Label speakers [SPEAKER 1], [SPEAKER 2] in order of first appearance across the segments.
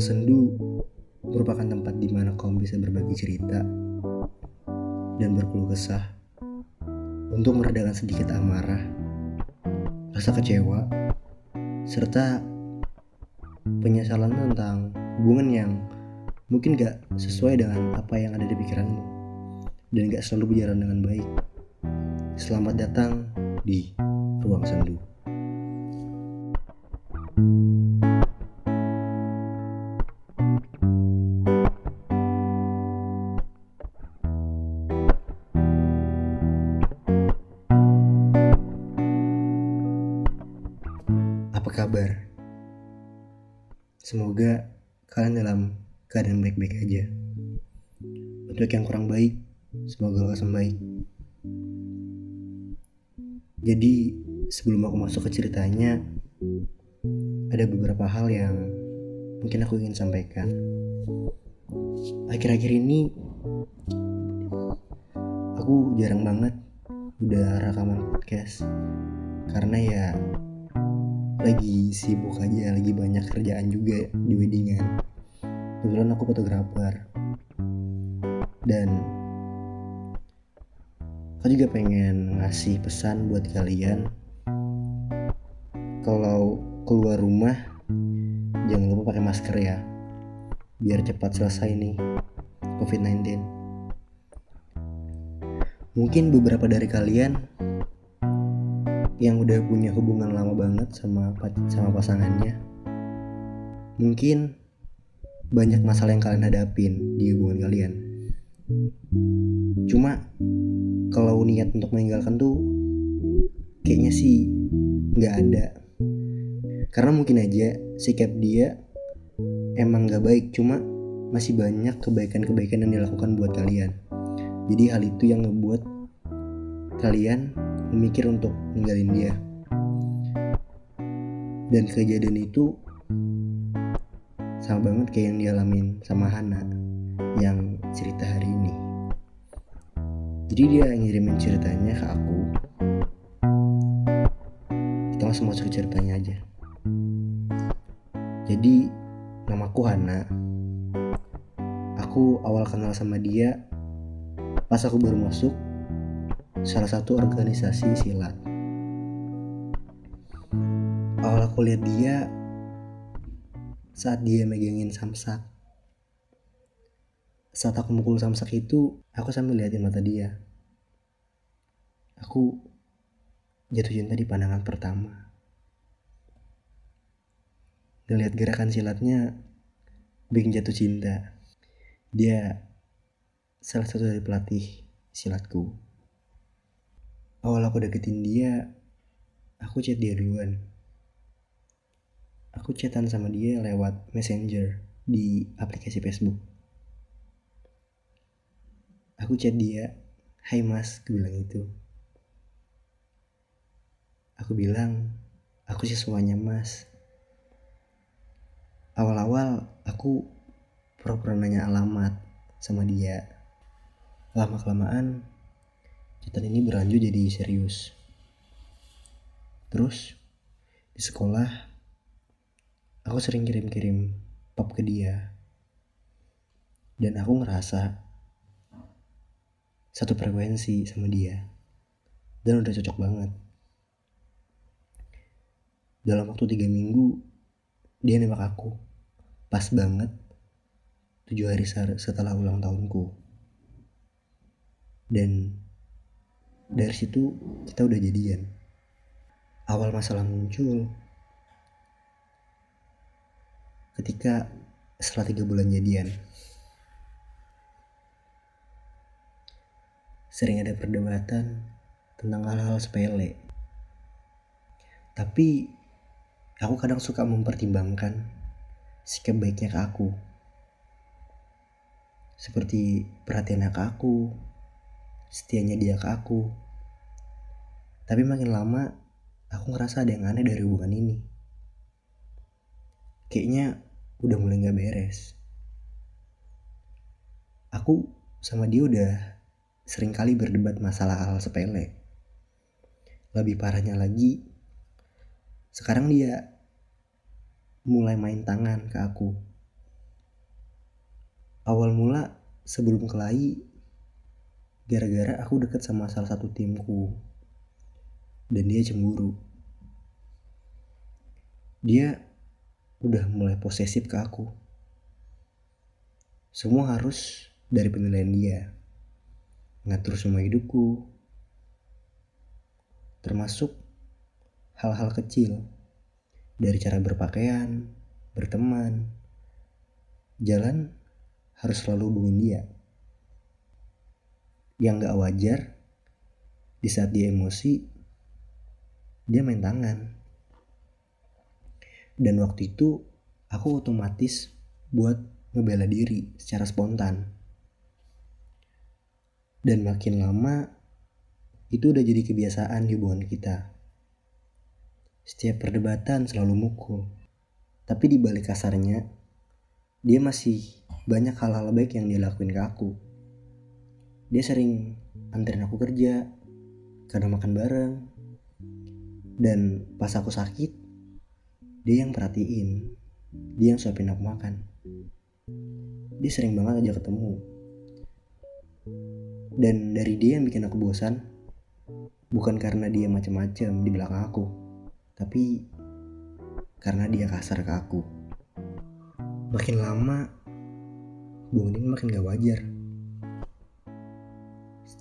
[SPEAKER 1] Ruang sendu merupakan tempat di mana kaum bisa berbagi cerita dan berkeluh kesah untuk meredakan sedikit amarah, rasa kecewa, serta penyesalan tentang hubungan yang mungkin gak sesuai dengan apa yang ada di pikiranmu dan gak selalu berjalan dengan baik. Selamat datang di Ruang Sendu. Semoga kalian dalam keadaan baik-baik aja. Untuk yang kurang baik, semoga lekas membaik. Jadi, sebelum aku masuk ke ceritanya, ada beberapa hal yang mungkin aku ingin sampaikan. Akhir-akhir ini, aku jarang banget udah rekaman podcast karena ya lagi sibuk aja, lagi banyak kerjaan juga di weddingan. Kebetulan aku fotografer. Dan aku juga pengen ngasih pesan buat kalian kalau keluar rumah jangan lupa pakai masker ya biar cepat selesai nih COVID-19 mungkin beberapa dari kalian yang udah punya hubungan lama banget sama sama pasangannya mungkin banyak masalah yang kalian hadapin di hubungan kalian. Cuma kalau niat untuk meninggalkan tuh kayaknya sih nggak ada. Karena mungkin aja sikap dia emang nggak baik cuma masih banyak kebaikan-kebaikan yang dilakukan buat kalian. Jadi hal itu yang ngebuat kalian memikir untuk ninggalin dia. Dan kejadian itu sama banget kayak yang dialamin sama Hana yang cerita hari ini. Jadi dia ngirimin ceritanya ke aku. Kita langsung masuk ke ceritanya aja. Jadi namaku Hana. Aku awal kenal sama dia pas aku baru masuk salah satu organisasi silat. Awal aku lihat dia saat dia megangin samsak. Saat aku mukul samsak itu aku sambil liatin mata dia. Aku jatuh cinta di pandangan pertama. Ngeliat gerakan silatnya bikin jatuh cinta. Dia salah satu dari pelatih silatku awal aku deketin dia aku chat dia duluan. Aku chatan sama dia lewat messenger di aplikasi Facebook. Aku chat dia hai mas aku bilang itu aku bilang aku sih semuanya mas. Awal-awal aku pura-pura nanya alamat sama dia. Lama chatan ini berlanjut jadi serius. Terus di sekolah aku sering kirim-kirim pop ke dia. Dan aku ngerasa satu frekuensi sama dia. Dan udah cocok banget. Dalam waktu tiga minggu dia nembak aku. Pas banget tujuh hari setelah ulang tahunku. Dan dari situ kita udah jadian. Awal masalah muncul ketika setelah tiga bulan jadian sering ada perdebatan tentang hal-hal sepele. Tapi aku kadang suka mempertimbangkan sikap baiknya ke aku. Seperti perhatiannya ke aku setianya dia ke aku. Tapi makin lama aku ngerasa ada yang aneh dari hubungan ini. Kayaknya udah mulai gak beres. Aku sama dia udah sering kali berdebat masalah hal sepele. Lebih parahnya lagi sekarang dia mulai main tangan ke aku. Awal mula sebelum kelahi, gara-gara aku deket sama salah satu timku. Dan dia cemburu. Dia udah mulai posesif ke aku. Semua harus dari penilaian dia. Ngatur semua hidupku. Termasuk hal-hal kecil. Dari cara berpakaian, berteman, jalan harus selalu hubungin dia. Yang gak wajar, di saat dia emosi, dia main tangan. Dan waktu itu aku otomatis buat ngebela diri secara spontan. Dan makin lama, itu udah jadi kebiasaan di hubungan kita. Setiap perdebatan selalu mukul. Tapi di balik kasarnya, dia masih banyak hal-hal baik yang dia lakuin ke aku. Dia sering anterin aku kerja, kadang makan bareng. Dan pas aku sakit, dia yang perhatiin. Dia yang suapin aku makan. Dia sering banget aja ketemu. Dan dari dia yang bikin aku bosan, bukan karena dia macem-macem di belakang aku, tapi karena dia kasar ke aku. Makin lama, ini makin gak wajar.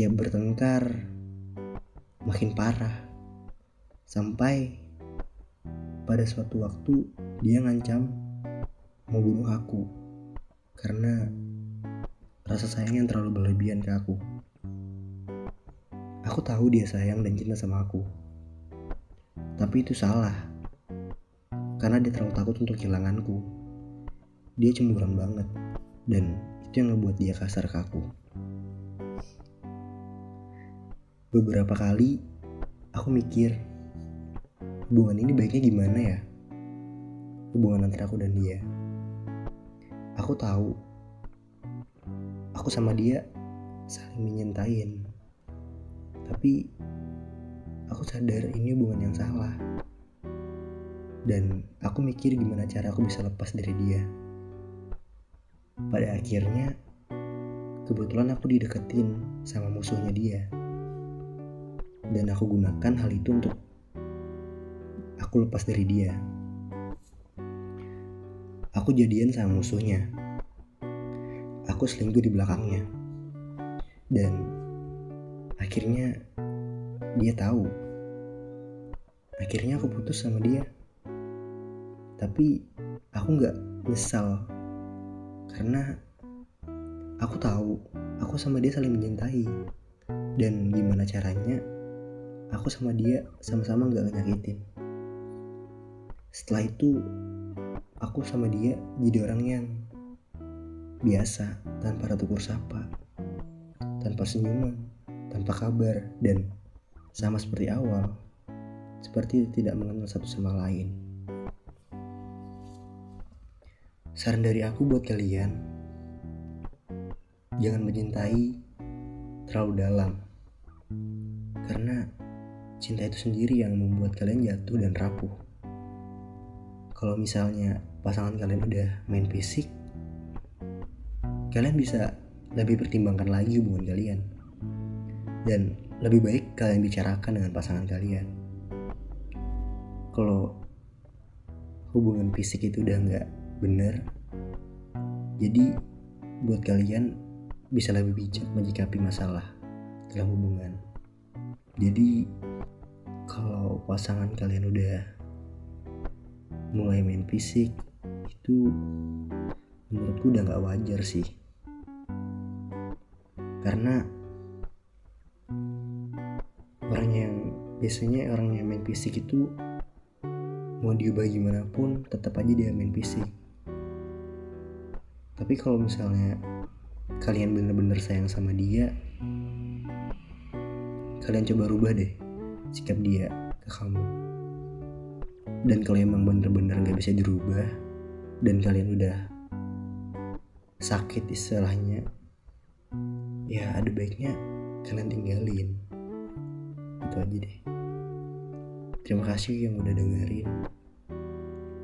[SPEAKER 1] Setiap bertengkar, makin parah. Sampai pada suatu waktu dia ngancam mau bunuh aku karena rasa sayang yang terlalu berlebihan ke aku. Aku tahu dia sayang dan cinta sama aku. Tapi itu salah. Karena dia terlalu takut untuk kehilanganku. Dia cemburuan banget. Dan itu yang ngebuat dia kasar ke aku. Beberapa kali aku mikir hubungan ini baiknya gimana ya? Hubungan antara aku dan dia. Aku tahu aku sama dia saling menyentain. Tapi aku sadar ini hubungan yang salah. Dan aku mikir gimana cara aku bisa lepas dari dia. Pada akhirnya, kebetulan aku dideketin sama musuhnya dia. Dan aku gunakan hal itu untuk aku lepas dari dia. Aku jadian sama musuhnya. Aku selingkuh di belakangnya. Dan akhirnya dia tahu. Akhirnya aku putus sama dia. Tapi aku nggak nyesal karena aku tahu aku sama dia saling mencintai dan gimana caranya aku sama dia sama-sama nggak nyakitin setelah itu aku sama dia jadi orang yang biasa tanpa ratu sapa tanpa senyuman tanpa kabar dan sama seperti awal seperti tidak mengenal satu sama lain. Saran dari aku buat kalian jangan mencintai terlalu dalam cinta itu sendiri yang membuat kalian jatuh dan rapuh. Kalau misalnya pasangan kalian udah main fisik kalian bisa lebih pertimbangkan lagi hubungan kalian. Dan lebih baik kalian bicarakan dengan pasangan kalian. Kalau hubungan fisik itu udah nggak bener jadi buat kalian bisa lebih bijak menyikapi masalah dalam hubungan. Jadi pasangan kalian udah mulai main fisik itu menurutku udah gak wajar sih. Karena orang yang biasanya orang yang main fisik itu mau diubah gimana pun tetap aja dia main fisik. Tapi kalau misalnya kalian bener-bener sayang sama dia kalian coba rubah deh sikap dia kamu. Dan kalau emang bener-bener gak bisa dirubah dan kalian udah sakit istilahnya ya ada baiknya kalian tinggalin. Itu aja deh. Terima kasih yang udah dengerin.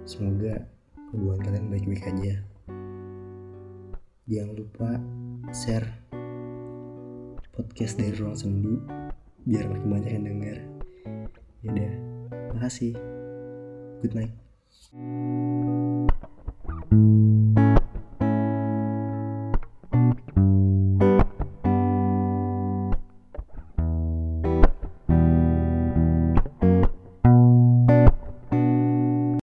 [SPEAKER 1] Semoga hubungan kalian baik-baik aja. Jangan lupa share podcast dari ruang sendu biar makin banyak yang denger ya udah makasih. Good night